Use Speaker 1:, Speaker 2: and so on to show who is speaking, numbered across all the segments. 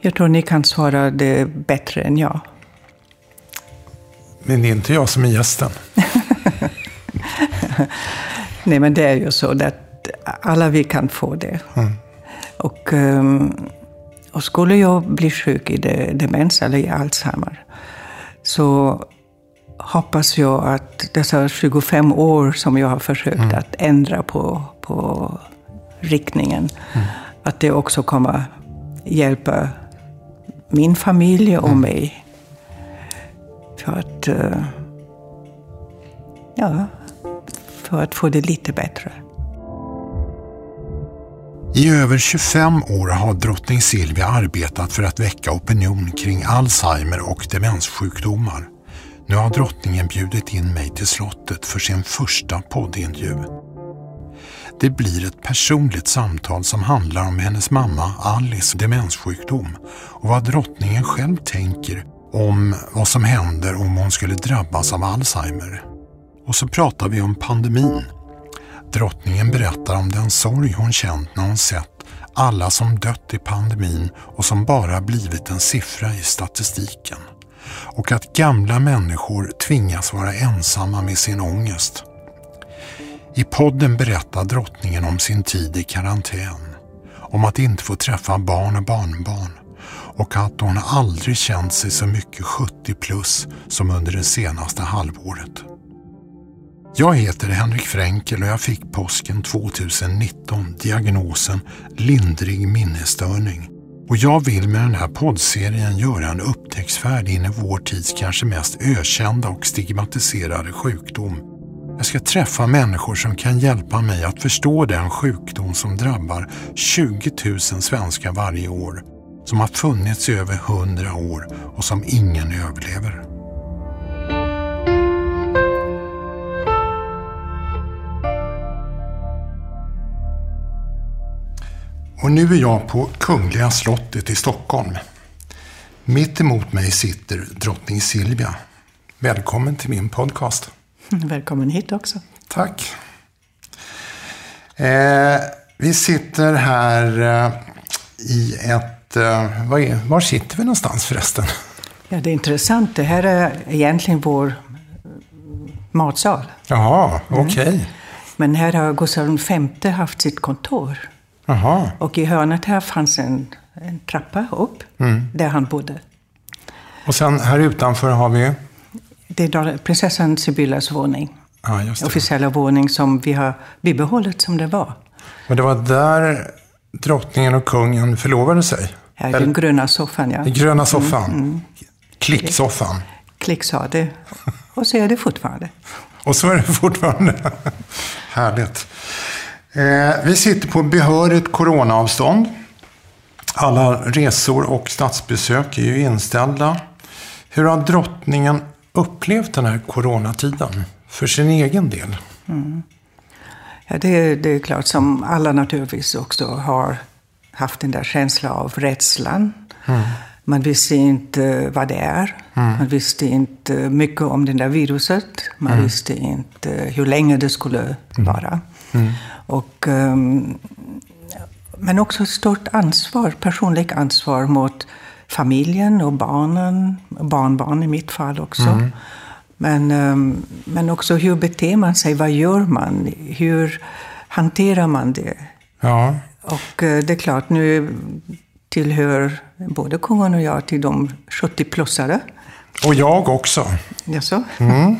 Speaker 1: Jag tror ni kan svara det bättre än jag.
Speaker 2: Men det är inte jag som är gästen.
Speaker 1: Nej, men det är ju så att alla vi kan få det.
Speaker 2: Mm.
Speaker 1: Och, ehm, och skulle jag bli sjuk i de- demens eller i Alzheimer så hoppas jag att dessa 25 år som jag har försökt att ändra på, på riktningen, att det också kommer hjälpa min familj och mig. För att, eh, ja, för att få det lite bättre.
Speaker 2: I över 25 år har drottning Silvia arbetat för att väcka opinion kring Alzheimer och demenssjukdomar. Nu har drottningen bjudit in mig till slottet för sin första poddintervju. Det blir ett personligt samtal som handlar om hennes mamma Alice demenssjukdom och vad drottningen själv tänker om vad som händer om hon skulle drabbas av Alzheimer. Och så pratar vi om pandemin. Drottningen berättar om den sorg hon känt när hon sett alla som dött i pandemin och som bara blivit en siffra i statistiken. Och att gamla människor tvingas vara ensamma med sin ångest. I podden berättar drottningen om sin tid i karantän. Om att inte få träffa barn och barnbarn. Och att hon aldrig känt sig så mycket 70 plus som under det senaste halvåret. Jag heter Henrik Fränkel och jag fick påsken 2019 diagnosen lindrig minnesstörning. Och jag vill med den här poddserien göra en upptäcktsfärd in i vår tids kanske mest ökända och stigmatiserade sjukdom. Jag ska träffa människor som kan hjälpa mig att förstå den sjukdom som drabbar 20 000 svenskar varje år, som har funnits i över 100 år och som ingen överlever. Och nu är jag på Kungliga slottet i Stockholm. Mitt emot mig sitter drottning Silvia. Välkommen till min podcast.
Speaker 1: Välkommen hit också.
Speaker 2: Tack. Eh, vi sitter här eh, i ett... Eh, var, är, var sitter vi någonstans förresten?
Speaker 1: Ja, det är intressant. Det här är egentligen vår matsal.
Speaker 2: Jaha, okej.
Speaker 1: Men här har Gustav V haft sitt kontor.
Speaker 2: Jaha.
Speaker 1: Och i hörnet här fanns en, en trappa upp, där han bodde.
Speaker 2: Och sen här utanför har vi...
Speaker 1: Det är prinsessan Sibyllas våning.
Speaker 2: Ja, just det.
Speaker 1: Officiella våning som vi har bibehållit som det var.
Speaker 2: Och det var där drottningen och kungen förlovade sig.
Speaker 1: Här i den gröna soffan, ja.
Speaker 2: I gröna soffan. Klicksoffan.
Speaker 1: Klick sa det. Och så är det fortfarande.
Speaker 2: Och så är det fortfarande. Härligt. Eh, vi sitter på behörigt coronaavstånd. Alla resor och statsbesök är ju inställda. Hur har drottningen upplevt den här coronatiden för sin egen del?
Speaker 1: Ja, det, det är klart som alla naturligtvis också har haft den där känslan av rädslan. Man visste inte vad det är. Man visste inte mycket om det där viruset. Man visste inte hur länge det skulle vara. Och, ehm, men också ett stort ansvar, personligt ansvar mot familjen och barnen, barnbarn i mitt fall också. Men, ehm, men också hur beter man sig, vad gör man, hur hanterar man det?
Speaker 2: Ja,
Speaker 1: Och eh, det är klart, nu tillhör både kungen och jag till de 70-plussare.
Speaker 2: och jag också.
Speaker 1: Jaså?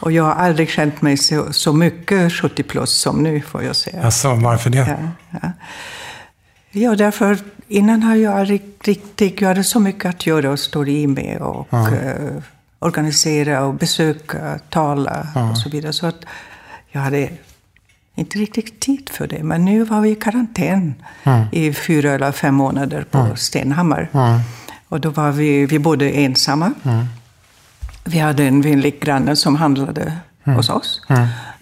Speaker 1: och jag har aldrig känt mig så, så mycket 70 plus som nu, får jag säga.
Speaker 2: Alltså, varför det?
Speaker 1: Ja, ja. ja, därför innan har jag riktigt, jag hade så mycket att göra och stå i med och eh, organisera och besöka, tala och så vidare. Så att jag hade inte riktigt tid för det. Men nu var vi i karantän i fyra eller fem månader på Stenhammar. Och då var vi, vi bodde ensamma. Vi hade en vänlig granne som handlade hos oss.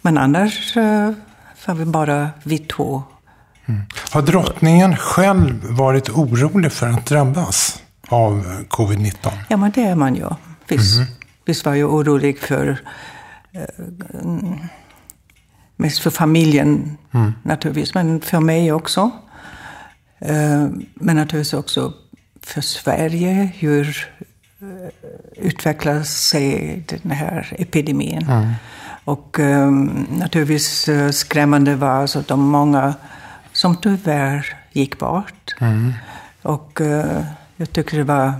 Speaker 1: Men annars eh, var vi bara vi två.
Speaker 2: Har drottningen själv varit orolig för att drabbas av covid-19?
Speaker 1: Ja, men det är man ju. Visst, visst var jag orolig för... eh, Mest för familjen naturligtvis, men för mig också. Eh, Men naturligtvis också för Sverige. Hur eh, utvecklar sig den här epidemin? Och eh, naturligtvis skrämmande var alltså de många som tyvärr gick bort. Och eh, jag tycker det var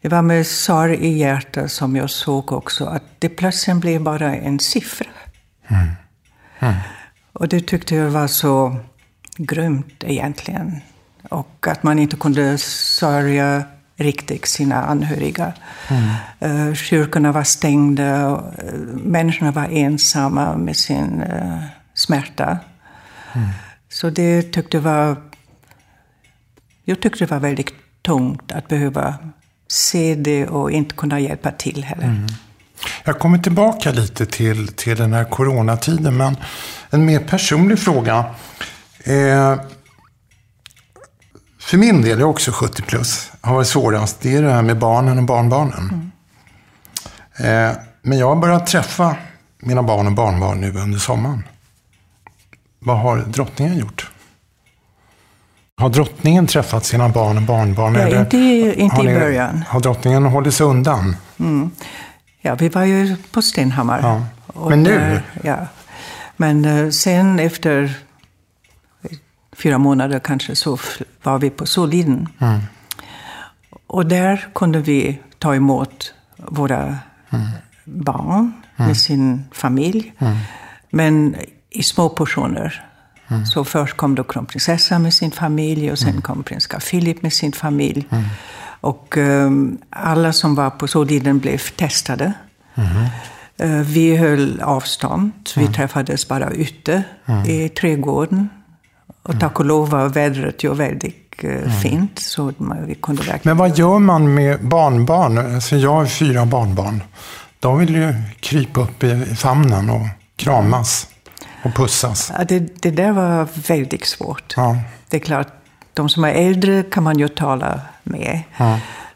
Speaker 1: det var med sorg i hjärtat som jag såg också att det plötsligt blev bara en siffra. Och det tyckte jag var så grymt egentligen. Och att man inte kunde sörja riktigt sina anhöriga. Mm. Kyrkorna var stängda, och, eh, människorna var ensamma med sin uh, smärta. Så det tyckte jag var... Jag tyckte det var väldigt tungt att behöva se det och inte kunna hjälpa till heller.
Speaker 2: Jag kommer tillbaka lite till, till den här coronatiden, men en mer personlig fråga. Eh, för min del, jag är också 70 plus, har varit svårast, det är det här med barnen och barnbarnen. Eh, men jag har börjat träffa mina barn och barnbarn nu under sommaren. Vad har drottningen gjort? Har drottningen träffat sina barn och barnbarn?
Speaker 1: Ja,
Speaker 2: eller
Speaker 1: inte inte
Speaker 2: har
Speaker 1: i
Speaker 2: ni-
Speaker 1: början.
Speaker 2: Har drottningen hållit sig undan?
Speaker 1: Ja, vi var ju på Stenhammar.
Speaker 2: Ja. Men nu?
Speaker 1: där- ja. Men eh, sen efter fyra månader kanske så var vi på Soliden.
Speaker 2: Mm.
Speaker 1: Och där kunde vi ta emot våra
Speaker 2: Mm.
Speaker 1: barn med sin familj. Men i små portioner.
Speaker 2: Mm.
Speaker 1: Så först kom då kronprinsessan med sin familj och sen kom prins Carl Philip med sin familj.
Speaker 2: Mm.
Speaker 1: Och ehm, alla som var på Soliden blev testade. Eh, vi höll avstånd. Vi träffades bara ute i trädgården. Och tack och lov var vädret ju väldigt eh, fint. Så man, vi kunde verkligen...
Speaker 2: Men vad gör man med barnbarn? Alltså jag har fyra barnbarn. De vill ju krypa upp i famnen och kramas och pussas.
Speaker 1: Ja, det, det där var väldigt svårt.
Speaker 2: Ja.
Speaker 1: Det är klart, de som är äldre kan man ju tala med.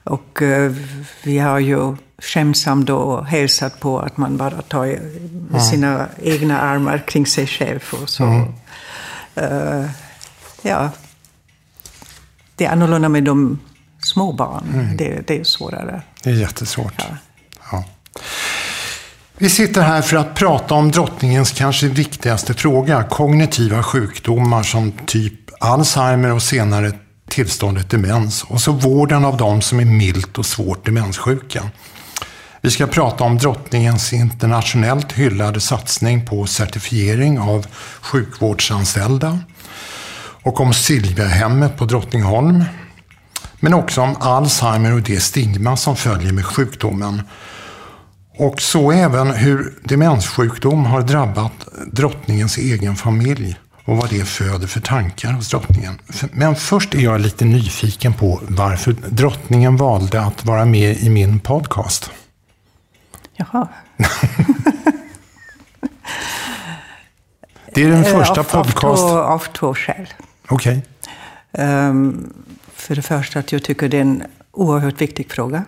Speaker 1: Och eh, vi har ju skämsamt då hälsat på att man bara tar sina egna armar kring sig själv. Och så. Eh, ja. Det är annorlunda med de små barn. Det, det är svårare.
Speaker 2: Det är jättesvårt. Ja. Vi sitter här för att prata om drottningens kanske viktigaste fråga, kognitiva sjukdomar som typ Alzheimer och senare tillståndet demens och så vården av de som är milt och svårt demenssjuka. Vi ska prata om drottningens internationellt hyllade satsning på certifiering av sjukvårdsanställda och om Silviahemmet på Drottningholm. Men också om Alzheimer och det stigma som följer med sjukdomen. Och så även hur demenssjukdom har drabbat drottningens egen familj och vad det föder för tankar hos drottningen. Men först är jag lite nyfiken på varför drottningen valde att vara med i min podcast.
Speaker 1: Jaha.
Speaker 2: Det är den första
Speaker 1: Eh, av,
Speaker 2: podcast...
Speaker 1: Av två, av två skäl.
Speaker 2: Okej.
Speaker 1: Ehm, för det första att jag tycker det är en oerhört viktig fråga.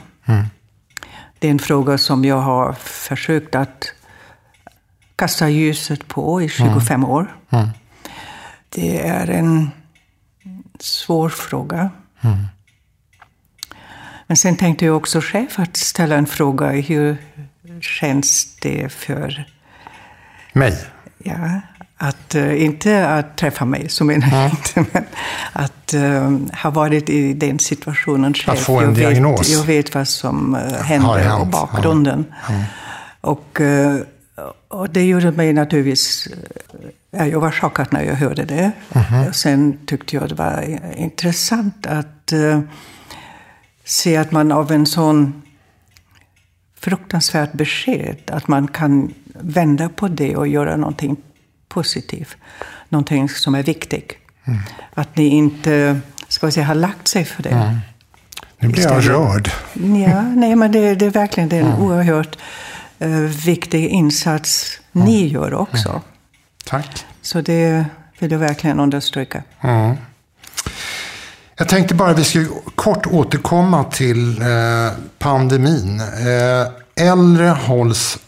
Speaker 1: Det är en fråga som jag har försökt att kasta ljuset på i 25 år. Det är en svår fråga. Men sen tänkte jag också själv att ställa en fråga. Hur känns det för
Speaker 2: Mig.
Speaker 1: Ja, att uh, inte att träffa mig, så menar jag inte, men att uh, ha varit i den situationen själv.
Speaker 2: få en
Speaker 1: jag
Speaker 2: diagnos.
Speaker 1: Vet, jag vet vad som uh,
Speaker 2: Har
Speaker 1: hände
Speaker 2: hänt,
Speaker 1: och bakgrunden. Och, uh, och det gjorde mig naturligtvis... Ja, jag var chockad när jag hörde det. Sen tyckte jag det var intressant att uh, se att man av en sån fruktansvärt besked. Att man kan vända på det och göra någonting positivt. Någonting som är viktigt. Att ni inte, ska vi säga, har lagt sig för det.
Speaker 2: Nu blir jag rörd.
Speaker 1: Ja, nej men det, det är verkligen det är en oerhört eh, viktig insats ni gör också.
Speaker 2: Tack.
Speaker 1: Så det vill jag verkligen understryka.
Speaker 2: Jag tänkte bara vi ska kort återkomma till eh, pandemin. Eh, äldre hålls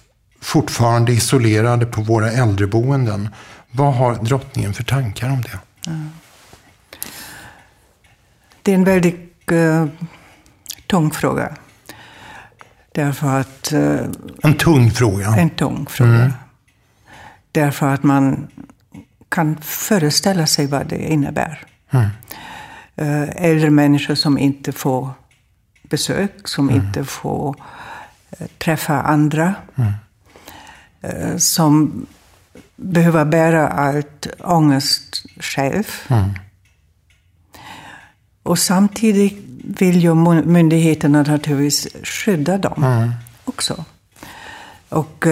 Speaker 2: fortfarande isolerade på våra äldreboenden. Vad har drottningen för tankar om det? Mm.
Speaker 1: Det är en väldigt uh, tung fråga. Därför att... Uh,
Speaker 2: en tung fråga?
Speaker 1: En tung fråga. Mm. Därför att man kan föreställa sig vad det innebär. Mm. Uh, äldre människor som inte får besök, som mm. inte får uh, träffa andra. Uh, som behöver bära allt ångest själv. Mm. Och samtidigt vill ju myndigheterna naturligtvis skydda dem mm. också. Och,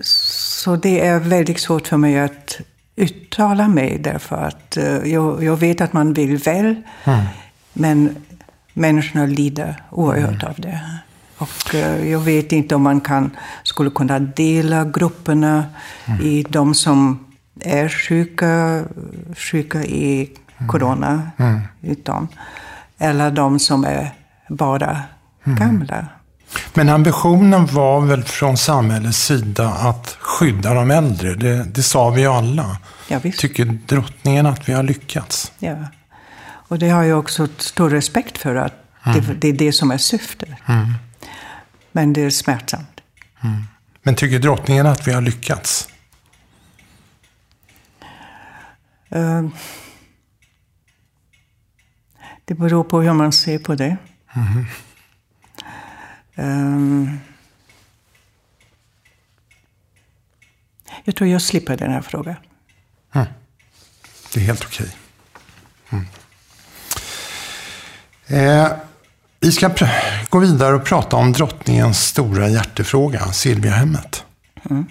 Speaker 1: så det är väldigt svårt för mig att uttala mig därför att jag, jag vet att man vill väl. Mm. Men människorna lider oerhört mm. av det. Och jag vet inte om man kan, skulle kunna dela grupperna mm. i de som är sjuka, sjuka i mm. corona, mm. utan, eller de som är bara mm. gamla.
Speaker 2: Men ambitionen var väl från samhällets sida att skydda de äldre? Det, det sa vi alla. Ja, Tycker drottningen att vi har lyckats?
Speaker 1: Ja. Och det har jag också stor respekt för, att mm. det, det, är det som är syftet. Mm. Men det är smärtsamt.
Speaker 2: Mm. Men tycker drottningen att vi har lyckats? Uh,
Speaker 1: det beror på hur man ser på det. Um, jag tror jag slipper den här frågan. Mm.
Speaker 2: Det är helt okej. Mm. Eh, vi ska gå vidare och prata om drottningens stora hjärtefråga, Silviahemmet. Mm.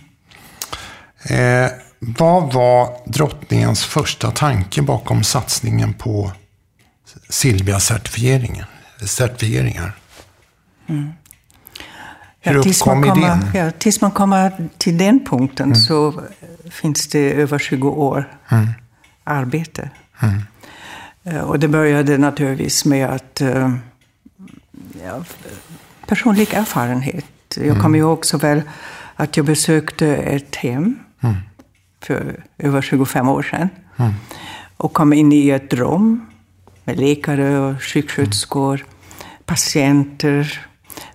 Speaker 2: Eh, vad var drottningens första tanke bakom satsningen på Silvia-certifieringar? certifieringar? Mm.
Speaker 1: Hur ja, tills uppkom idén? Ja, tills man kommer till den punkten mm. så finns det över 20 år mm. arbete. Mm. Eh, och det började naturligtvis med att eh, personlig erfarenhet. Jag mm. kommer ihåg så väl att jag besökte ett hem mm. för över 25 år sedan. Mm. Och kom in i ett rum med läkare och sjuksköterskor, patienter.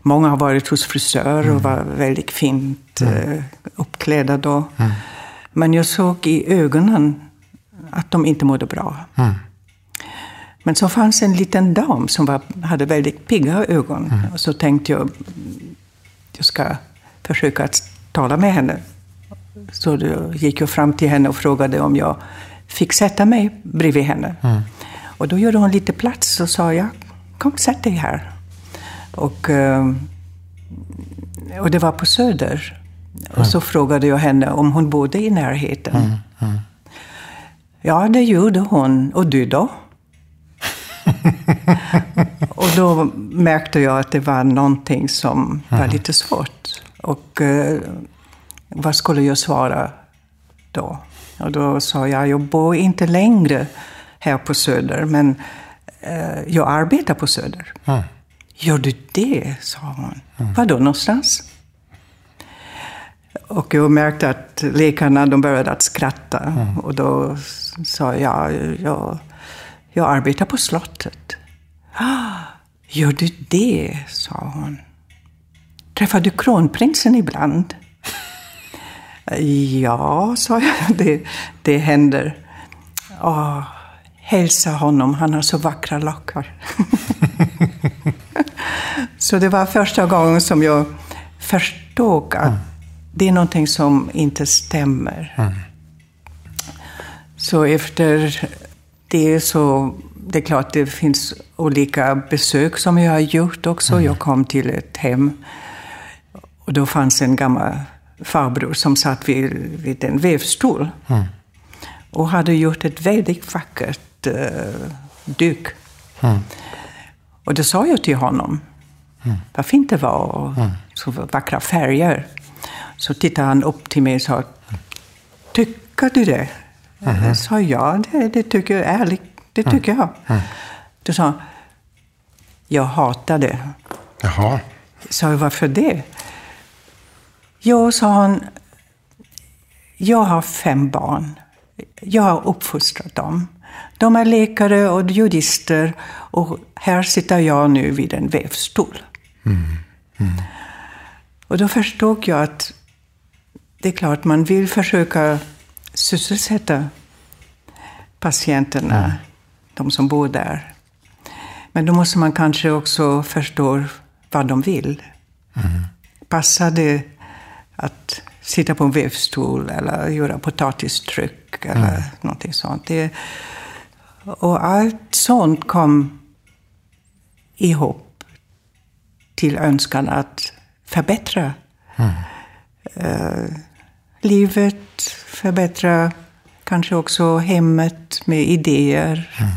Speaker 1: Många har varit hos frisör och var väldigt fint uh, uppklädda då. Men jag såg i ögonen att de inte mådde bra. Men så fanns en liten dam som var, hade väldigt pigga ögon. Mm. Och så tänkte jag, jag ska försöka att tala med henne. Så då gick jag fram till henne och frågade om jag fick sätta mig bredvid henne. Mm. Och då gjorde hon lite plats och sa, ja, kom sätt dig här. Och, eh, och det var på Söder. Mm. Och så frågade jag henne om hon bodde i närheten. Mm. mm. Ja, det gjorde hon. Och du då? och då märkte jag att det var någonting som var lite svårt. Och eh, vad skulle jag svara då? Och då sa jag, jag bor inte längre här på Söder, men eh, jag arbetar på Söder. Mm. Gör du det? sa hon. Mm. Var då någonstans? Och jag märkte att läkarna de började att skratta. Mm. Och då sa jag, jag jag arbetar på slottet. Ah, gör du det? sa hon. Träffar du kronprinsen ibland? ja, sa jag. Det, det händer. Oh, hälsa honom, han har så vackra lockar. så det var första gången som jag förstod att mm. det är någonting som inte stämmer. Mm. Så efter det är så, det är klart det finns olika besök som jag har gjort också. Mm. Jag kom till ett hem och då fanns en gammal farbror som satt vid, vid en vävstol. Mm. Och hade gjort ett väldigt vackert uh, duk. Mm. Och det sa jag till honom. Mm. Vad fint det var. Och mm. Så vackra färger. Så tittade han upp till mig och sa, tycker du det? Mm sa ja, det, det tycker jag är ärligt. Det tycker jag. Mm. Då sa han, jag hatar det.
Speaker 2: Jaha.
Speaker 1: Sa jag, varför det? Jo, sa hon, jag har fem barn. Jag har uppfostrat dem. De är läkare och jurister och här sitter jag nu vid en vävstol. Mm. Mm. Och då förstod jag att det är klart man vill försöka sysselsätta patienterna, mm. de som bor där. Men då måste man kanske också förstå vad de vill. Mm. Passar det att sitta på en vävstol eller göra potatistryck eller mm. någonting sånt? Det, och allt sånt kom ihop till önskan att förbättra mm. Livet, förbättra kanske också hemmet med idéer. Mm.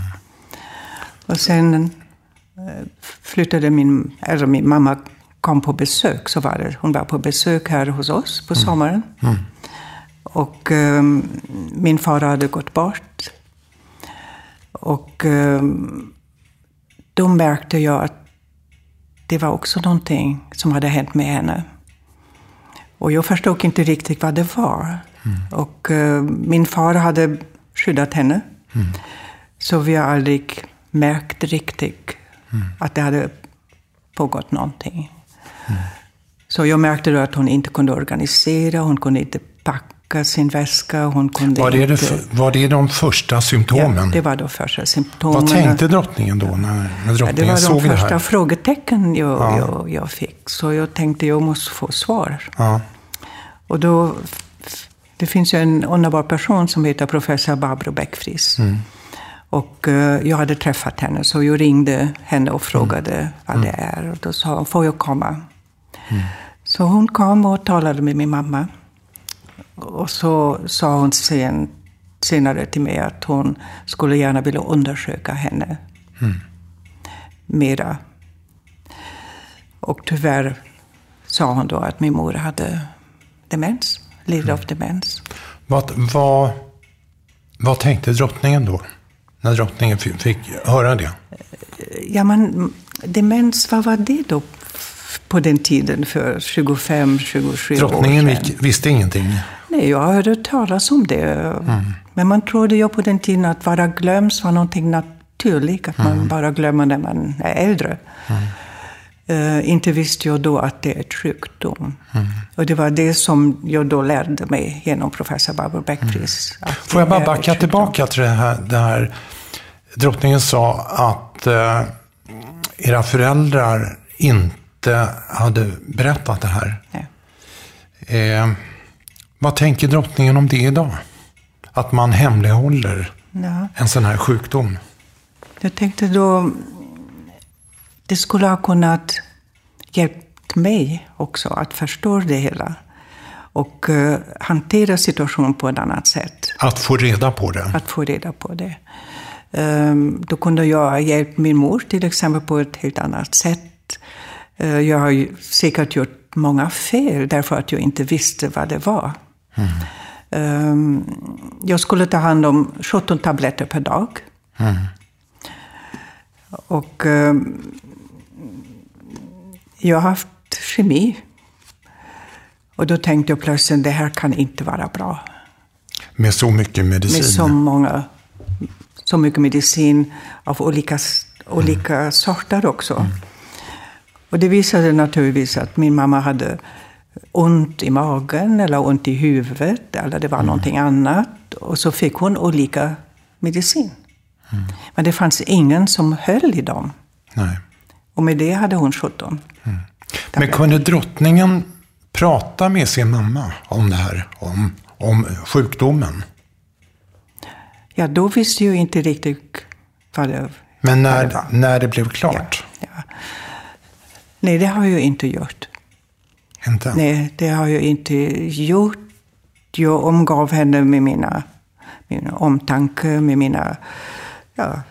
Speaker 1: Och sen uh, flyttade min, eller min mamma kom på besök, så var det. Hon var på besök här hos oss på mm. sommaren. Mm. Och um, min far hade gått bort. Och um, då märkte jag att det var också någonting som hade hänt med henne. Och jag förstod inte riktigt vad det var. Mm. Och uh, min far hade skyddat henne. Mm. Så vi har aldrig märkt riktigt mm. att det hade pågått någonting. Mm. Så jag märkte då att hon inte kunde organisera, hon kunde inte packa packa sin väska. Hon kunde
Speaker 2: var, det
Speaker 1: inte...
Speaker 2: det, var det de första symptomen?
Speaker 1: Ja, det var de första symptomen.
Speaker 2: Vad tänkte drottningen då när, när drottningen såg det?
Speaker 1: Det var de första frågetecken jag, ja. jag, jag, fick. Så jag tänkte jag måste få svar. Ja. Och då, det finns ju en underbar person som heter professor Barbro Bäckfries. Mm. Och uh, jag hade träffat henne, så jag ringde henne och frågade mm. vad mm. det är. Och då sa hon, får jag komma? Mm. Så hon kom och talade med min mamma. Och så sa hon sen, senare till mig att hon skulle gärna vilja undersöka henne mm. mera. Och tyvärr sa hon då att min mor hade demens, led mm. av demens.
Speaker 2: Vad, vad, vad tänkte drottningen då? När drottningen fick höra det?
Speaker 1: Ja, men demens, vad var det då på den tiden för 25-27 år sedan?
Speaker 2: Drottningen visste ingenting?
Speaker 1: Nej, jag hörde talas om det. Mm. Men man trodde ju på den tiden att vara glömsk var någonting naturligt. Att mm. man bara glömmer när man är äldre. Mm. Uh, inte visste jag då att det är ett sjukdom. Mm. Och det var det som jag då lärde mig genom professor Barbro Bäckfries.
Speaker 2: Mm. Får jag bara backa tillbaka till det här, det här. Drottningen sa att uh, era föräldrar inte hade berättat det här. Uh, vad tänker drottningen om det idag? Att man hemlighåller ja. en sån här sjukdom?
Speaker 1: Jag tänkte då, det skulle ha kunnat hjälpt mig också att förstå det hela. Och uh, hantera situationen på ett annat sätt.
Speaker 2: Att få reda på det?
Speaker 1: Att få reda på det. Um, då kunde jag ha hjälpt min mor till exempel på ett helt annat sätt. Uh, jag har säkert gjort många fel därför att jag inte visste vad det var. Mm. Jag skulle ta hand om 17 tabletter per dag. Mm. Och ehm, jag har haft kemi. Och då tänkte jag plötsligt, det här kan inte vara bra.
Speaker 2: Med så mycket medicin?
Speaker 1: Med så många, så mycket medicin av olika, olika mm. sorter också. Mm. Och det visade naturligtvis att min mamma hade ont i magen eller ont i huvudet eller det var mm. någonting annat. Och så fick hon olika medicin. Mm. Men det fanns ingen som höll i dem. Nej. Och med det hade hon 17. Mm.
Speaker 2: Men kunde drottningen prata med sin mamma om det här? Om, om sjukdomen?
Speaker 1: Ja, då visste jag inte riktigt vad det,
Speaker 2: Men när, det var. när det blev klart? Ja, ja.
Speaker 1: Nej, det har jag inte gjort.
Speaker 2: Inte?
Speaker 1: Nej, det har jag inte gjort. Jag omgav henne med mina, min omtanke, med mina, ja,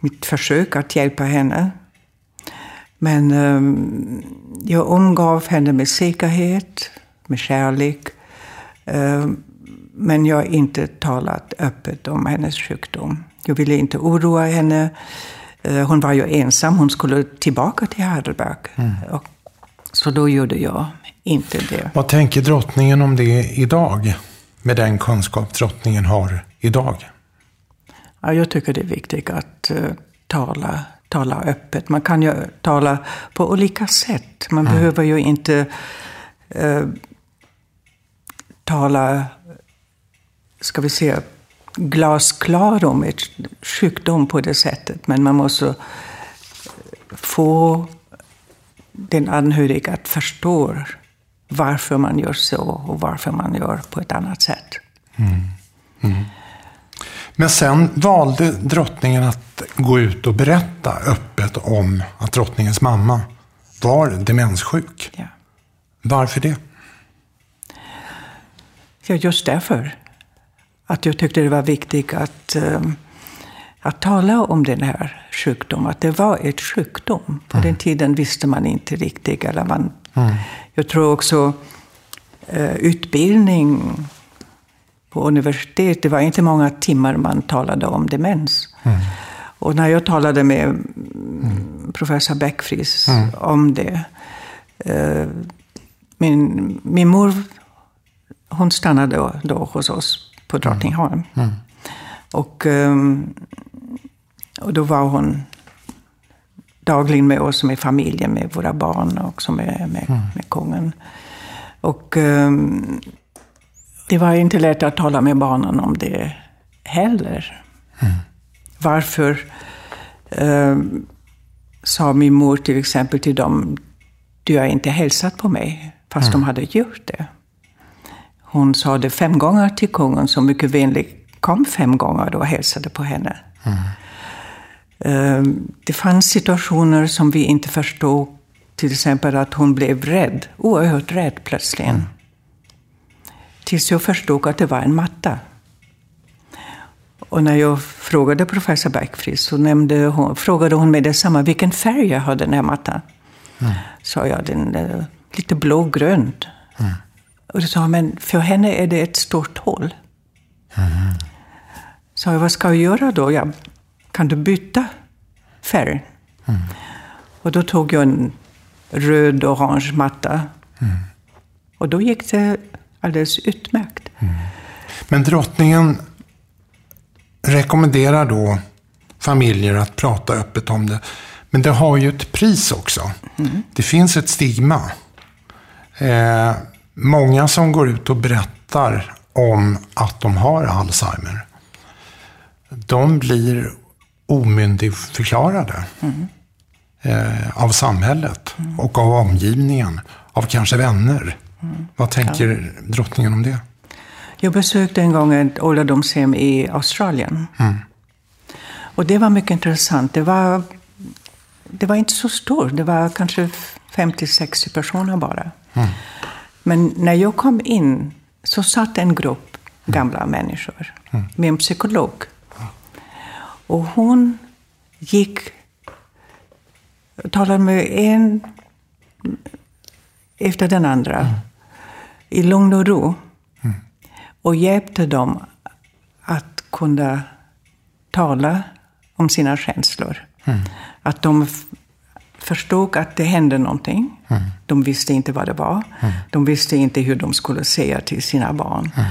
Speaker 1: mitt försök att hjälpa henne. Men um, jag omgav henne med säkerhet, med kärlek. Um, men jag har inte talat öppet om hennes sjukdom. Jag ville inte oroa henne. Uh, hon var ju ensam, hon skulle tillbaka till Heidelberg. Mm. Och Så då gjorde jag inte det.
Speaker 2: Vad tänker drottningen om det idag? Med den kunskap drottningen har idag?
Speaker 1: Ja, jag tycker det är viktigt att uh, tala, tala öppet. Man kan ju tala på olika sätt. Man mm. behöver ju inte uh, tala, ska vi säga, glasklar om ett sjukdom på det sättet. Men man måste få den anhöriga att förstå varför man gör så och varför man gör på ett annat sätt. Mm.
Speaker 2: Mm. Men sen valde drottningen att gå ut och berätta öppet om att drottningens mamma var demenssjuk. Ja. Varför det?
Speaker 1: Ja, just därför. Att jag tyckte det var viktigt att, um, att tala om den här sjukdomen. Att det var ett sjukdom. På mm. den tiden visste man inte riktigt. Eller man, mm. Jag tror också uh, utbildning på universitet, det var inte många timmar man talade om demens. Mm. Och när jag talade med mm. professor Bäckfries mm. om det, uh, min, min mor hon stannade då, då hos oss på Drottningholm. Mm. Och, um, och då var hon dagligen med oss, med familjen, med våra barn och också med, med, mm. med kungen. Och um, det var inte lätt att tala med barnen om det heller. Mm. Varför um, sa min mor till exempel till dem, du har inte hälsat på mig, fast mm. de hade gjort det. Hon sa det fem gånger till kungen, som mycket vänligt kom fem gånger och hälsade på henne. Mm. Det fanns situationer som vi inte förstod. Till exempel att hon blev rädd, oerhört rädd plötsligt. Tills jag förstod att det var en matta. Och när jag frågade professor Bergqvist så nämnde hon, frågade hon mig detsamma, vilken färg jag hade den här mattan. Mm. Sa jag, den är lite blågrönt. Mm. Och då sa han, men för henne är det ett stort hål. Mm. Så jag, vad ska jag göra då? Ja, kan du byta färg? Mm. Och då tog jag en röd-orange matta. Mm. Och då gick det alldeles utmärkt. Mm.
Speaker 2: Men drottningen rekommenderar då familjer att prata öppet om det. Men det har ju ett pris också. Mm. Det finns ett stigma. Eh, många som går ut och berättar om att de har Alzheimer, de blir omyndigförklarade mm. eh, av samhället mm. och av omgivningen, av kanske vänner. Mm. Vad tänker ja. drottningen om det?
Speaker 1: Jag besökte en gång ett ålderdomshem i Australien. Mm. Och det var mycket intressant. Det var, det var inte så stort. Det var kanske 50-60 personer bara. Mm. Men när jag kom in så satt en grupp gamla människor med en psykolog. Och hon gick och talade med en efter den andra mm. i lugn och ro. Mm. Och hjälpte dem att kunna tala om sina känslor. Mm. Att de förstod att det hände någonting. Mm. De visste inte vad det var. Mm. De visste inte hur de skulle säga till sina barn. Mm.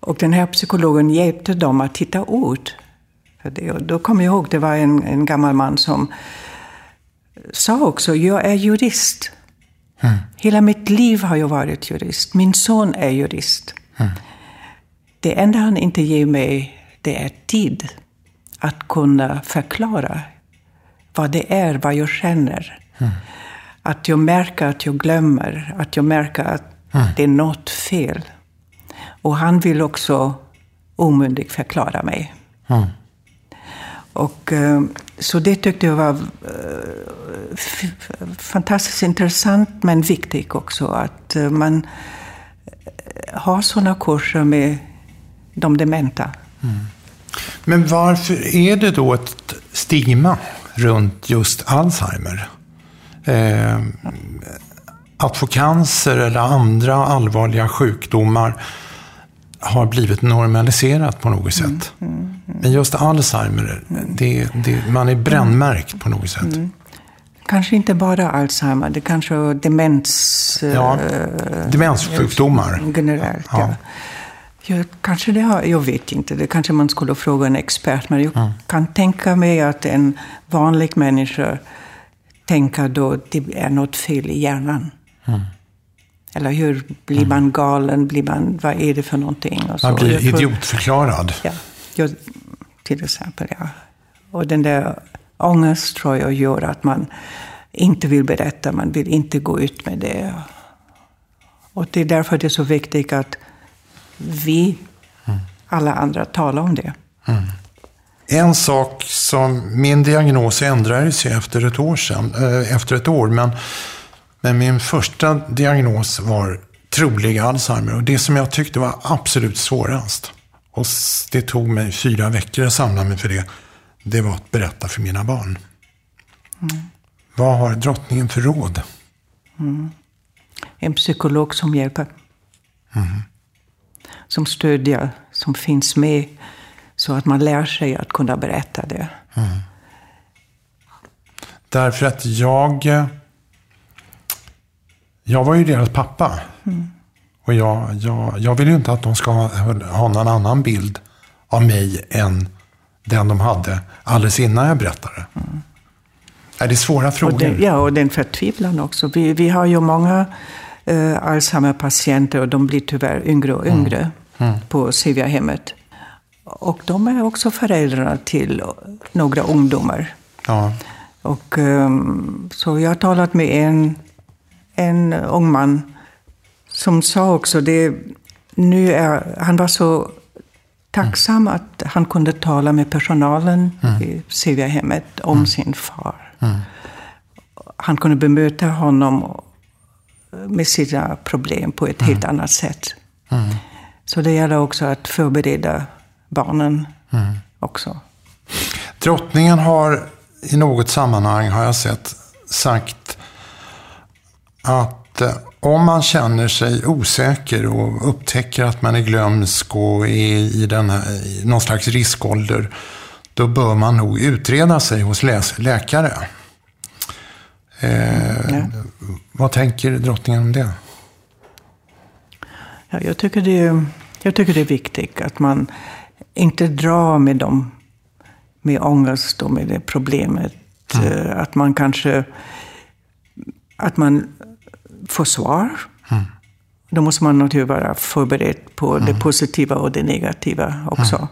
Speaker 1: Och den här psykologen hjälpte dem att titta ut. För det. Och då kommer jag ihåg, det var en, en gammal man som sa också, jag är jurist. Mm. Hela mitt liv har jag varit jurist. Min son är jurist. Mm. Det enda han inte ger mig, det är tid att kunna förklara vad det är, vad jag känner. Mm. Att jag märker att jag glömmer, att jag märker att mm. det är något fel. Och han vill också omyndigt förklara mig. Och, eh, så det tyckte jag var eh, fantastiskt intressant, men viktigt också. Att eh, man har sådana kurser med de dementa. Mm.
Speaker 2: Men varför är det då ett stigma runt just Alzheimer. Eh, att få cancer eller andra allvarliga sjukdomar har blivit normaliserat på något sätt. Mm, mm, mm. Men just Alzheimer, det, det, man är brännmärkt på något sätt. Mm.
Speaker 1: Kanske inte bara Alzheimer, det kanske är demens...
Speaker 2: Ja,
Speaker 1: eh,
Speaker 2: demenssjukdomar.
Speaker 1: Generellt,
Speaker 2: Ja.
Speaker 1: ja. ja. kanske det har, jag vet inte, det kanske man skulle fråga en expert. Men jag kan tänka mig att en vanlig människa tänker då det är något fel i hjärnan. Eller hur? Blir man galen? Blir man, vad är det för någonting? Och så.
Speaker 2: Man blir idiotförklarad.
Speaker 1: Ja, jag, till exempel. Ja. Och den där ångest tror jag gör att man inte vill berätta, man vill inte gå ut med det. Och det är därför det är så viktigt att vi, alla andra, talar om det.
Speaker 2: En sak som, min diagnos ändrades ju efter ett år sedan, eh, efter ett år, men, men min första diagnos var trolig Alzheimer och det som jag tyckte var absolut svårast, och det tog mig fyra veckor att samla mig för det, det var att berätta för mina barn. Vad har drottningen för råd?
Speaker 1: En psykolog som hjälper. Som stödjer, som finns med. Så att man lär sig att kunna berätta det.
Speaker 2: Därför att jag... Jag var ju deras pappa. Och jag, jag, jag vill ju inte att de ska ha, ha någon annan bild av mig än den de hade alldeles innan jag berättade. Är det svåra
Speaker 1: Och
Speaker 2: frågor?
Speaker 1: den, ja, och den förtvivlan också. Vi, vi har ju många eh, Alzheimer-patienter och de blir tyvärr yngre och yngre på Sevia-hemmet. Och de är också föräldrar till några ungdomar.
Speaker 2: Ja.
Speaker 1: Och, ehm, så jag har talat med en, en ung man som sa också det. Nu är, han var så tacksam att han kunde tala med personalen i Sevia-hemmet om sin far. Han kunde bemöta honom med sina problem på ett helt annat sätt. Så det gäller också att förbereda barnen också.
Speaker 2: Drottningen har i något sammanhang, har jag sett, sagt att eh, om man känner sig osäker och upptäcker att man är glömsk och är i, den här, i någon slags riskålder, då bör man nog utreda sig hos läkare. Eh,
Speaker 1: Ja.
Speaker 2: Vad tänker drottningen om det?
Speaker 1: Ja, jag, tycker det, jag tycker det är viktigt att man inte drar med dem med ångest och med det problemet. Eh, Att man kanske att man får svar. Då måste man naturligtvis vara förberedd på det positiva och det negativa också.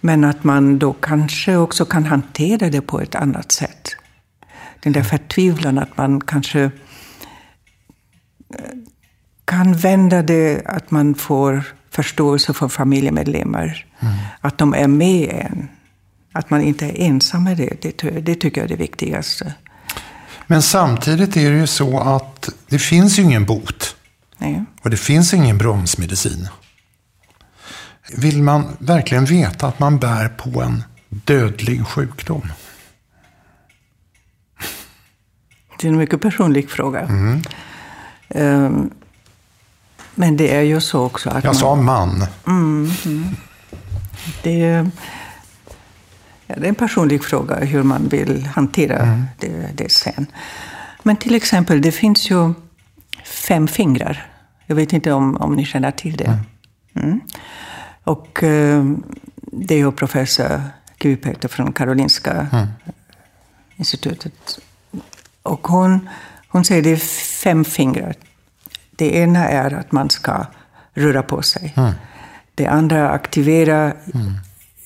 Speaker 1: Men att man då kanske också kan hantera det på ett annat sätt. Den där förtvivlan att man kanske kan vända det att man får förståelse för familjemedlemmar. Att de är med en. Att man inte är ensam med det. Det, det tycker jag är det viktigaste.
Speaker 2: Men samtidigt är det ju så att det finns ju ingen bot.
Speaker 1: Nej.
Speaker 2: Och det finns ingen bromsmedicin. Vill man verkligen veta att man bär på en dödlig sjukdom?
Speaker 1: Det är en mycket personlig fråga. Ehm, men det är ju så också att
Speaker 2: Jag
Speaker 1: man,
Speaker 2: sa man.
Speaker 1: det, är, ja, det är en personlig fråga hur man vill hantera det, det sen. Men till exempel, det finns ju fem fingrar. Jag vet inte om, om ni känner till det. Mm. Och eh, det är ju professor Kupeter från Karolinska institutet. Och hon, hon säger det är fem fingrar. Det ena är att man ska röra på sig. Det andra aktivera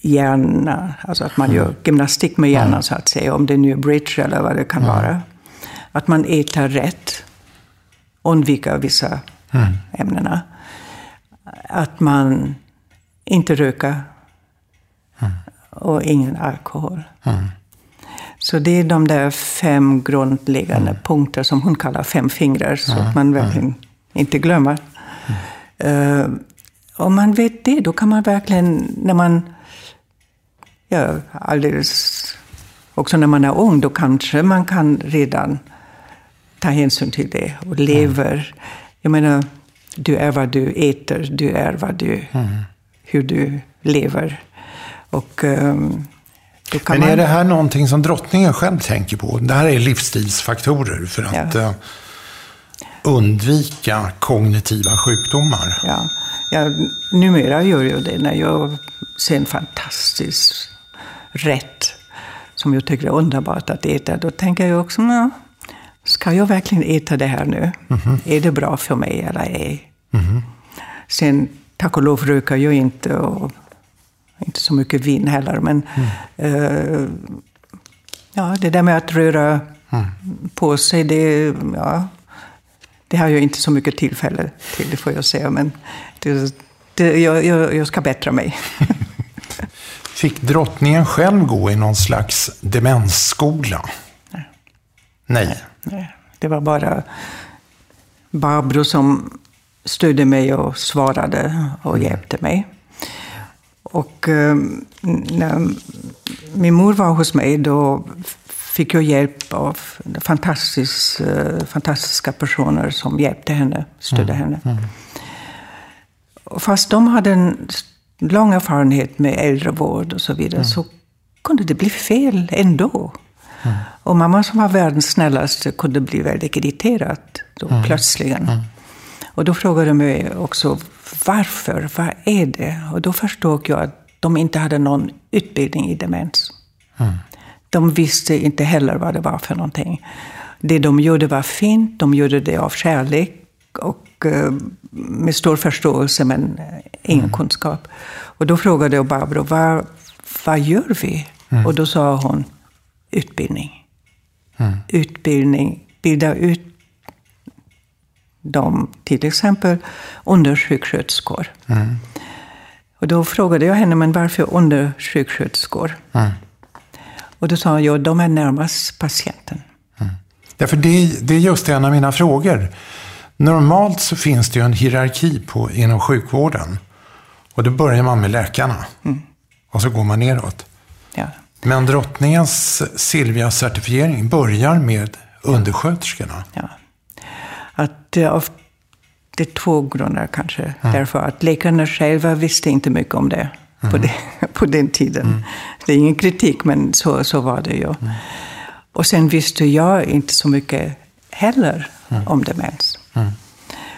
Speaker 1: hjärnan, alltså att man gör gymnastik med hjärnan så att säga, om det nu är bridge eller vad det kan vara. Att man äter rätt, undviker vissa ämnena. Att man inte röker och ingen alkohol. Så det är de där fem grundläggande punkter som hon kallar fem fingrar, så att man verkligen inte glömmer. Eh, om man vet det, då kan man verkligen, när man, ja, alldeles, också när man är ung, då kanske man kan redan ta hänsyn till det och lever. Jag menar, du är vad du äter, du är vad du, hur du lever. Och ehm,
Speaker 2: Men är det här någonting som drottningen själv tänker på? Det här är livsstilsfaktorer för att ja. uh, undvika kognitiva sjukdomar.
Speaker 1: Ja. ja, numera gör jag det när jag ser en fantastisk rätt som jag tycker är underbart att äta. Då tänker jag också, ja, ska jag verkligen äta det här nu? Mm -hmm. Är det bra för mig eller ej? Mm -hmm. Sen, tack och lov, röker jag inte och inte så mycket vin heller. Men mm. uh, ja, det där med att röra mm. på sig, det, ja, det har jag inte så mycket tillfälle till, det får jag säga. Men det, det, jag, jag, jag ska bättra mig.
Speaker 2: Fick drottningen själv gå i någon slags demensskola?
Speaker 1: Nej.
Speaker 2: Nej.
Speaker 1: Nej. Det var bara Barbro som stödde mig och svarade och mm. hjälpte mig. Och eh, när min mor var hos mig då fick jag hjälp av fantastisk, eh, fantastiska personer som hjälpte henne, stödde mm. henne. Mm. fast de hade en lång erfarenhet med äldrevård och så vidare, mm. så kunde det bli fel ändå. Mm. Och mamma som var världens snällaste kunde bli väldigt irriterad då, mm. plötsligen. Mm. Och då frågade de mig också varför, vad är det? Och då förstod jag att de inte hade någon utbildning i demens. Mm. De visste inte heller vad det var för någonting. Det de gjorde var fint, de gjorde det av kärlek och eh, med stor förståelse men ingen mm. kunskap. Och då frågade jag Barbro, vad, vad gör vi? Mm. Och då sa hon, utbildning. Mm. Utbildning, bilda ut dem, till exempel undersjuksköterskor. Mm. Och då frågade jag henne, men varför undersjuksköterskor? Mm. Och då sa hon, ja, de är närmast patienten.
Speaker 2: Mm. Därför det, det är just en av mina frågor. Normalt så finns det ju en hierarki på, inom sjukvården. Och då börjar man med läkarna. Mm. Och så går man neråt.
Speaker 1: Ja.
Speaker 2: Men drottningens Silvia-certifiering börjar med undersköterskorna.
Speaker 1: Ja. Att, uh, det är två grunder kanske. Mm. Därför att läkarna själva visste inte mycket om det mm. på, det, på den tiden. Mm. Det är ingen kritik, men så, så var det ju. Mm. Och sen visste jag inte så mycket heller mm. om demens. Mm.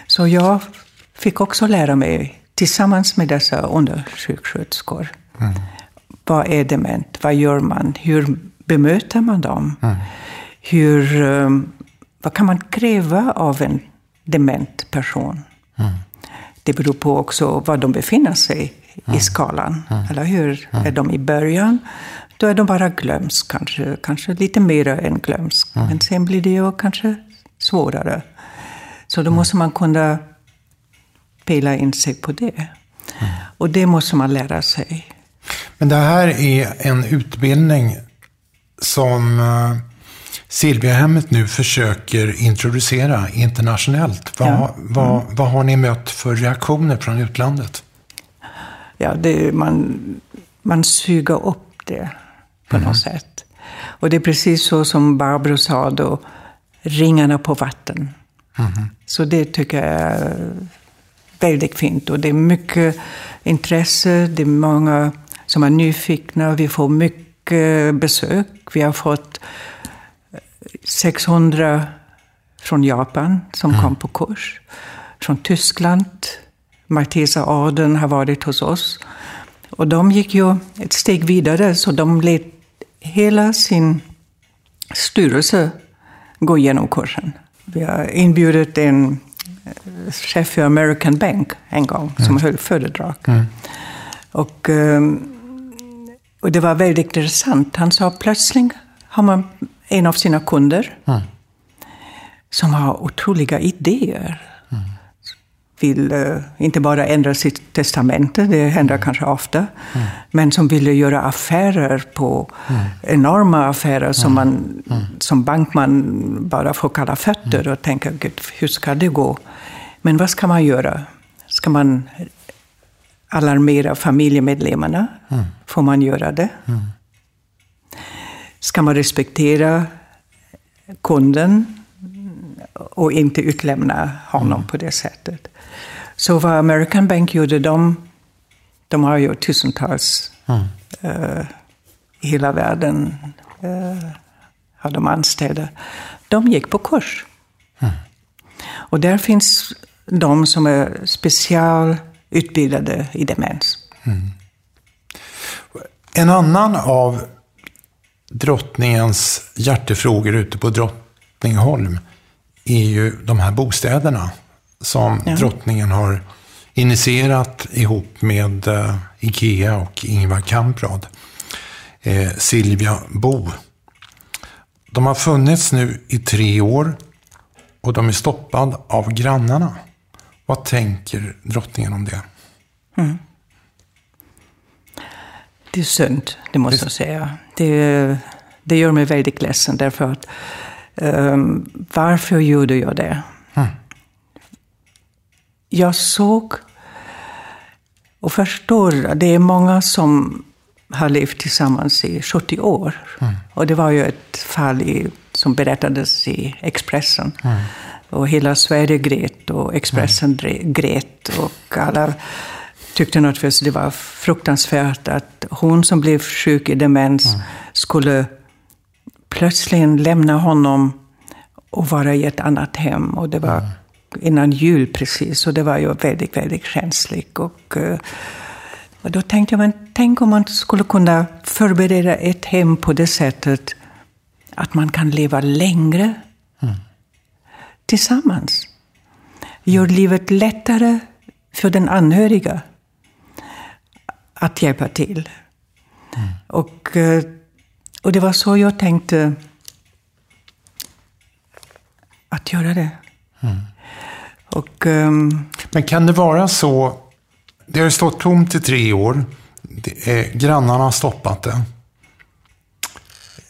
Speaker 1: Så jag fick också lära mig, tillsammans med dessa undersjuksköterskor, mm. vad är dement? Vad gör man? Hur bemöter man dem? Hur, ehm, vad kan man kräva av en dement person. Mm. Det beror på också var de befinner sig mm. i skalan. Mm. Eller hur? Mm. Är de i början, då är de bara glömsk, kanske, kanske lite mer än glömsk. Mm. Men sen blir det ju kanske svårare. Så då mm. måste man kunna pela in sig på det. Och det måste man lära sig.
Speaker 2: Men det här är en utbildning som eh, Silviahemmet nu försöker introducera internationellt. Vad, ja. mm. vad, vad har ni mött för reaktioner från utlandet?
Speaker 1: Ja, det, man, man suger upp det på mm. något sätt. Och det är precis så som Barbro sa då, ringarna på vatten. Mm. Så det tycker jag är väldigt fint. Och det är mycket intresse, det är många som är nyfikna, vi får mycket besök. Vi har fått 600 från Japan som mm. kom på kurs. Från Tyskland. Maltesa adeln har varit hos oss. Och de gick ju ett steg vidare, så de lät hela sin styrelse gå igenom kursen. Vi har inbjudit en eh, chef för American Bank en gång, som mm. höll föredrag. Mm. Och, ehm, och det var väldigt intressant. Han sa plötsligt har man en av sina kunder mm. som har otroliga idéer. Mm. Vill uh, inte bara ändra sitt testamente, det händer mm. kanske ofta, mm. men som vill göra affärer på mm. enorma affärer som mm. man som bankman bara får kalla fötter och tänka, Gud, hur ska det gå? Men vad ska man göra? Ska man alarmera familjemedlemmarna? Får man göra det? ska man respektera kunden och inte utlämna honom mm. på det sättet. Så vad American Bank gjorde, de, de har ju tusentals mm. uh, i hela världen eh, av de anställda, de gick på kurs. Mm. Och där finns de som är specialutbildade i demens. Mm.
Speaker 2: En annan av drottningens hjärtefrågor ute på Drottningholm är ju de här bostäderna som ja. drottningen har initierat ihop med uh, Ikea och Ingvar Kamprad. Eh, Silvia Bo. De har funnits nu i tre år och de är stoppade av grannarna. Vad tänker drottningen om det? Mm.
Speaker 1: Det är synd, det måste det... jag säga. Det, det gör mig väldigt ledsen därför att um, varför gjorde jag det? Jag såg och förstår, det är många som har levt tillsammans i 70 år. Mm. Och det var ju ett fall i, som berättades i Expressen. Mm. Och hela Sverige grät och Expressen mm. grät. Och alla tyckte naturligtvis det var fruktansvärt att hon som blev sjuk i demens mm. skulle plötsligt lämna honom och vara i ett annat hem. Och det var mm. Innan jul precis, och det var ju väldigt, väldigt känsligt. Och, eh, och då tänkte jag, men tänk om man skulle kunna förbereda ett hem på det sättet att man kan leva längre mm. tillsammans. Gör livet lättare för den anhöriga att hjälpa till. Mm. Och, eh, och det var så jag tänkte att göra det. Mm.
Speaker 2: Och, um, Men kan det vara så, det har stått tomt i tre år, är, grannarna har stoppat det.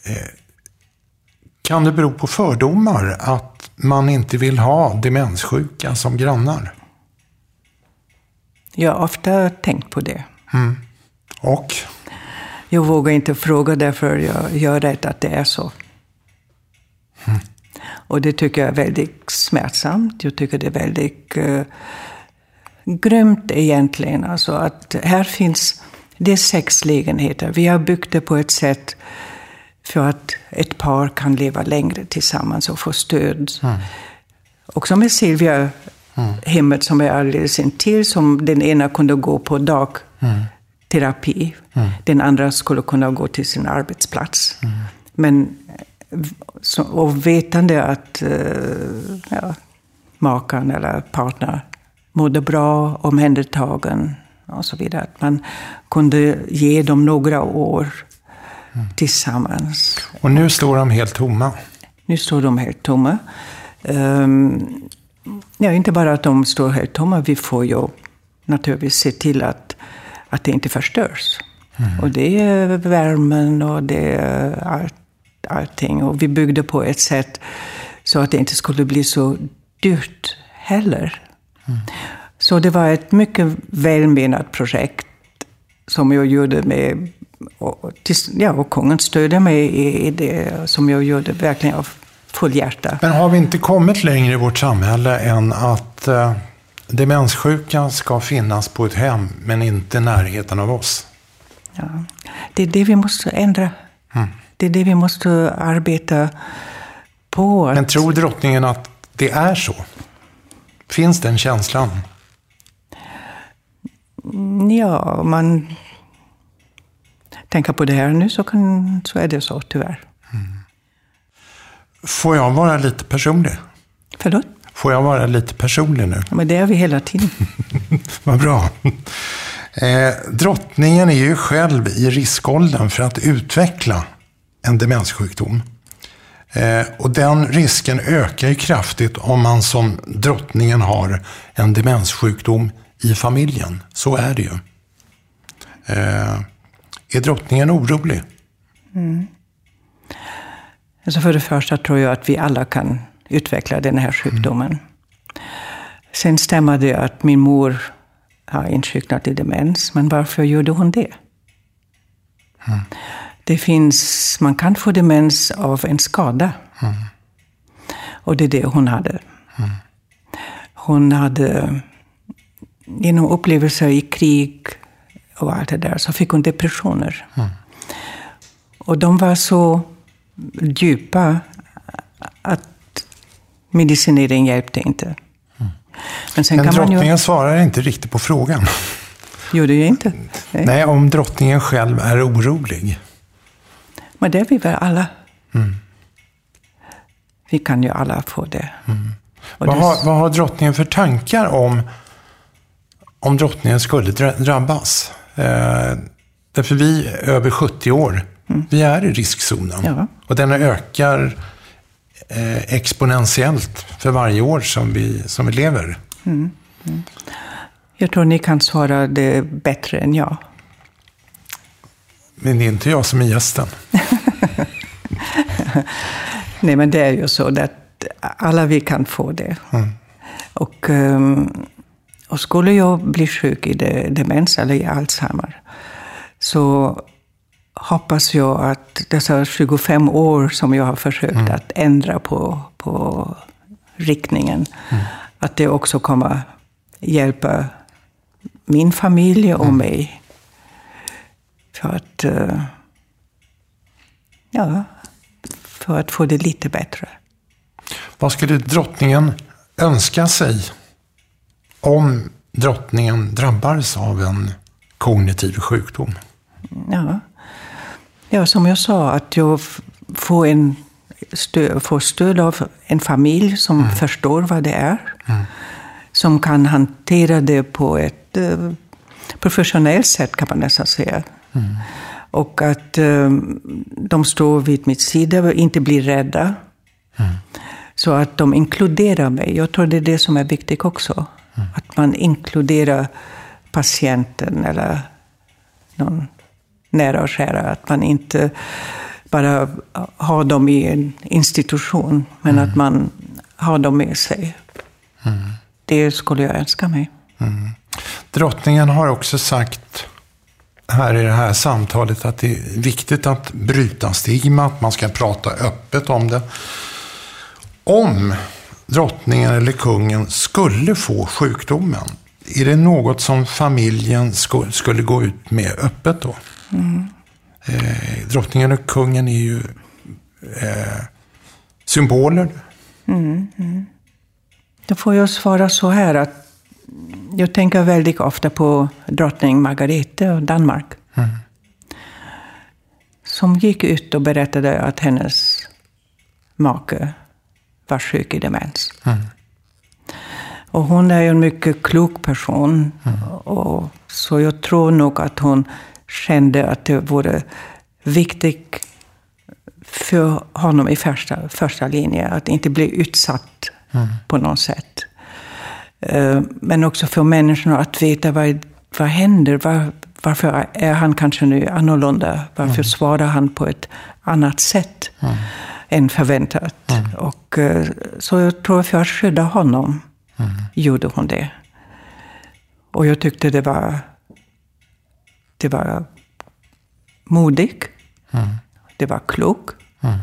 Speaker 2: Eh, kan det bero på fördomar att man inte vill ha demenssjuka som grannar?
Speaker 1: Jag har ofta tänkt på det. Mm.
Speaker 2: Och?
Speaker 1: Jag vågar inte fråga därför jag, jag är rädd att det är så. Mm. Och det tycker jag är väldigt smärtsamt. Jag tycker det är väldigt uh, grymt egentligen. Alltså att här finns, det är sex lägenheter. Vi har byggt det på ett sätt för att ett par kan leva längre tillsammans och få stöd. Mm. Också med Silvia, mm. hemmet som är alldeles intill, som den ena kunde gå på dagterapi. Mm. Den andra skulle kunna gå till sin arbetsplats. Mm. Men och vetande att eh, ja, makan eller partner mådde bra, omhändertagen och så vidare. Att man kunde ge dem några år mm. tillsammans.
Speaker 2: Och nu står de helt tomma?
Speaker 1: Nu står de helt tomma. Um, ja, inte bara att de står helt tomma, vi får ju naturligtvis se till att, att det inte förstörs. Mm. Och det är värmen och det är allt allting. Och vi byggde på ett sätt så att det inte skulle bli så dyrt heller. Mm. Så det var ett mycket välmenat projekt som jag gjorde med och, ja, och kungen stödde mig i, det som jag gjorde verkligen av full hjärta.
Speaker 2: Men har vi inte kommit längre i vårt samhälle än att eh, demenssjuka ska finnas på ett hem men inte i närheten av oss?
Speaker 1: Ja, det är det vi måste ändra. Mm. Det är det vi måste arbeta på.
Speaker 2: Men tror drottningen att det är så? Finns den känslan?
Speaker 1: Ja, om man tänker på det här nu så, kan, så är det så tyvärr. Mm.
Speaker 2: Får jag vara lite personlig?
Speaker 1: Förlåt?
Speaker 2: Får jag vara lite personlig nu?
Speaker 1: Ja, men det är vi hela tiden.
Speaker 2: Vad bra. Eh, drottningen är ju själv i riskåldern för att utveckla en demenssjukdom. Eh, och den risken ökar ju kraftigt om man som drottningen har en demenssjukdom i familjen. Så är det ju. Eh, är drottningen orolig? Mm.
Speaker 1: Alltså för det första tror jag att vi alla kan utveckla den här sjukdomen. Mm. Sen stämmer det att min mor har insjuknat i demens, men varför gjorde hon det? Mm. Det finns, man kan få demens av en skada. Mm. Och det är det hon hade. Mm. Hon hade, genom upplevelser i krig och allt det där, så fick hon depressioner. Mm. Och de var så djupa att medicinering hjälpte inte.
Speaker 2: Men, sen Men kan drottningen ju... svarar inte riktigt på frågan.
Speaker 1: Gjorde ju inte?
Speaker 2: Nej. Nej, om drottningen själv är orolig.
Speaker 1: Men det är vi väl alla. Mm. Vi kan ju alla få det. Mm.
Speaker 2: Vad, det... Har, vad har drottningen för tankar om, om drottningen skulle drabbas? Eh, därför vi är över 70 år. Mm. Vi är i riskzonen. Ja. Och den ökar eh, exponentiellt för varje år som vi, som vi lever. Mm.
Speaker 1: Mm. Jag tror ni kan svara det bättre än jag.
Speaker 2: Men det är inte jag som är gästen.
Speaker 1: Nej, men det är ju så att alla vi kan få det. Mm. Och, ehm, och skulle jag bli sjuk i demens eller i Alzheimer så hoppas jag att dessa 25 år som jag har försökt mm. att ändra på, på riktningen, mm. att det också kommer hjälpa min familj och mm. mig. För att, eh, ja, för att få det lite bättre.
Speaker 2: Vad skulle drottningen önska sig om drottningen drabbades av en kognitiv sjukdom?
Speaker 1: Ja, ja som jag sa, att jag får, en stöd, får stöd av en familj som mm. förstår vad det är. Mm. Som kan hantera det på ett eh, professionellt sätt, kan man nästan säga. Mm. Och att eh, de står vid mitt sida och inte blir rädda. Mm. Så att de inkluderar mig. Jag tror det är det som är viktigt också. Mm. Att man inkluderar patienten eller någon nära och kära. Att man inte bara har dem i en institution, men mm. att man har dem med sig. Mm. Det skulle jag önska mig. Mm.
Speaker 2: Drottningen har också sagt här i det här samtalet att det är viktigt att bryta stigma, att man ska prata öppet om det. Om drottningen eller kungen skulle få sjukdomen, är det något som familjen skulle gå ut med öppet då? Mm. Eh, drottningen och kungen är ju eh, symboler. Mm,
Speaker 1: mm. Då får jag svara så här att jag tänker väldigt ofta på drottning Margarete av Danmark. Mm. Som gick ut och berättade att hennes make var sjuk i demens. Mm. Och hon är ju en mycket klok person. Mm. Och, så jag tror nog att hon kände att det vore viktigt för honom i första, första linjen att inte bli utsatt mm. på något sätt. Eh, men också för människorna att veta vad, vad händer. Var, varför är han kanske nu annorlunda? Varför mm. svarar han på ett annat sätt mm. än förväntat? Mm. Och, eh, så jag tror för att skydda honom mm. gjorde hon det. Och jag tyckte det var, det var modigt. Mm. Det var klokt. Mm.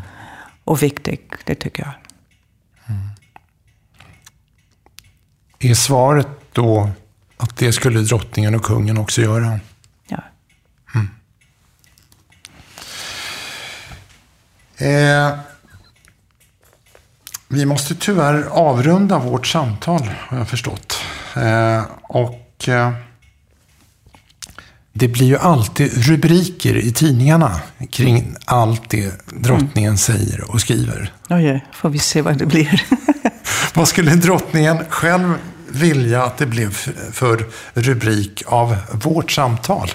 Speaker 1: Och viktigt, det tycker jag.
Speaker 2: Är svaret då att det skulle drottningen och kungen också göra?
Speaker 1: Ja.
Speaker 2: Mm. Eh, vi måste tyvärr avrunda vårt samtal, har jag förstått. Eh, och eh, det blir ju alltid rubriker i tidningarna kring allt det drottningen mm. säger och skriver.
Speaker 1: Oj, får vi se vad det blir.
Speaker 2: vad skulle drottningen själv vilja att det blev för rubrik av vårt samtal?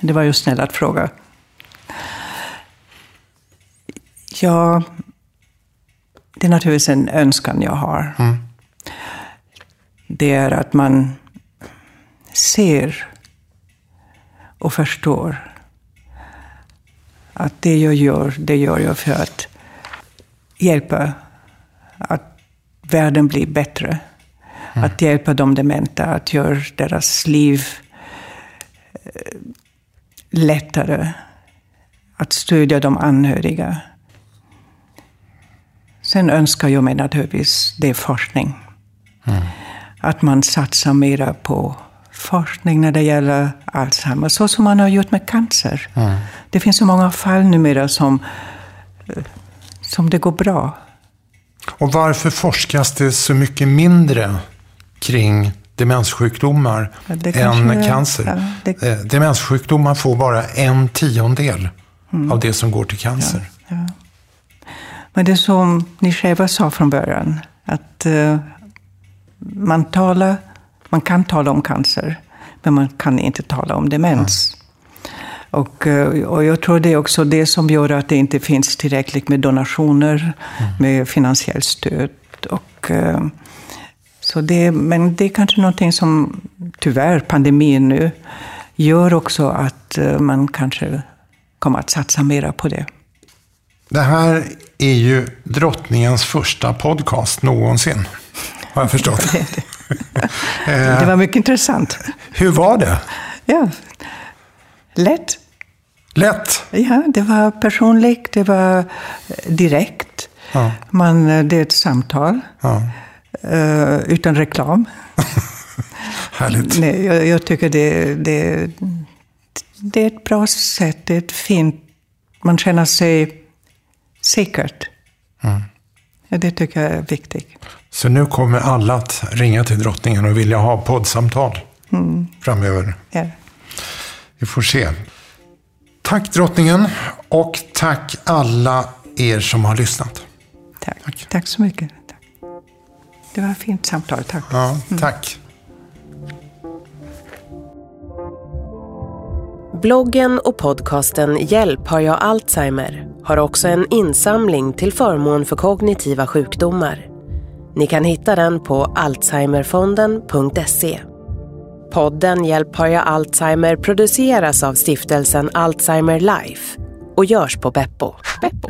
Speaker 1: Det var ju snäll att fråga. Ja, det är naturligtvis en önskan jag har. Mm. Det är att man ser och förstår att det jag gör, det gör jag för att hjälpa att världen blir bättre. Mm. Att hjälpa de dementa, att göra deras liv eh, lättare. Att stödja de anhöriga. Sen önskar jag mig naturligtvis det forskning. Mm. Att man satsar mera på forskning när det gäller Alzheimer, så som man har gjort med cancer. Mm. Det finns så många fall numera som, eh, som det går bra.
Speaker 2: Och varför forskas det så mycket mindre kring demenssjukdomar ja, än cancer? Ja, det... Eh, demenssjukdomar får bara en tiondel mm. av det som går till cancer. Ja,
Speaker 1: Men det som ni själva sa från början, att uh, man, talar, man kan tala om cancer, men man kan inte tala om demens. Och, eh, och jag tror det är också det som gör att det inte finns tillräckligt med donationer, mm. med finansiellt stöd. Och, uh, så det, men det är kanske någonting som, tyvärr, pandemin nu gör också att uh, man kanske kommer att satsa mera på det.
Speaker 2: Det här är ju drottningens första podcast någonsin, har jag förstått.
Speaker 1: det var mycket intressant.
Speaker 2: Hur var det?
Speaker 1: Ja, lätt.
Speaker 2: Lätt?
Speaker 1: Ja, det var personligt, det var direkt. Ja. Man, det är ett samtal. Ja. Utan reklam.
Speaker 2: Härligt.
Speaker 1: Nej, jag, jag, tycker det, det, det är ett bra sätt, det är ett fint... Man känner sig säkert. Mm. Ja, det tycker jag är viktigt.
Speaker 2: Så nu kommer alla att ringa till drottningen och vilja ha poddsamtal mm. framöver. Ja. Vi får se. Tack drottningen och tack alla er som har lyssnat.
Speaker 1: Tack, tack. tack så mycket. Det var ett fint samtal, tack.
Speaker 2: Ja, tack.
Speaker 3: Bloggen och podcasten Hjälp har jag Alzheimer har också en insamling till förmån för kognitiva sjukdomar. Ni kan hitta den på alzheimerfonden.se. Podden Hjälp har jag Alzheimer produceras av stiftelsen Alzheimer Life och görs på Beppo. Beppo.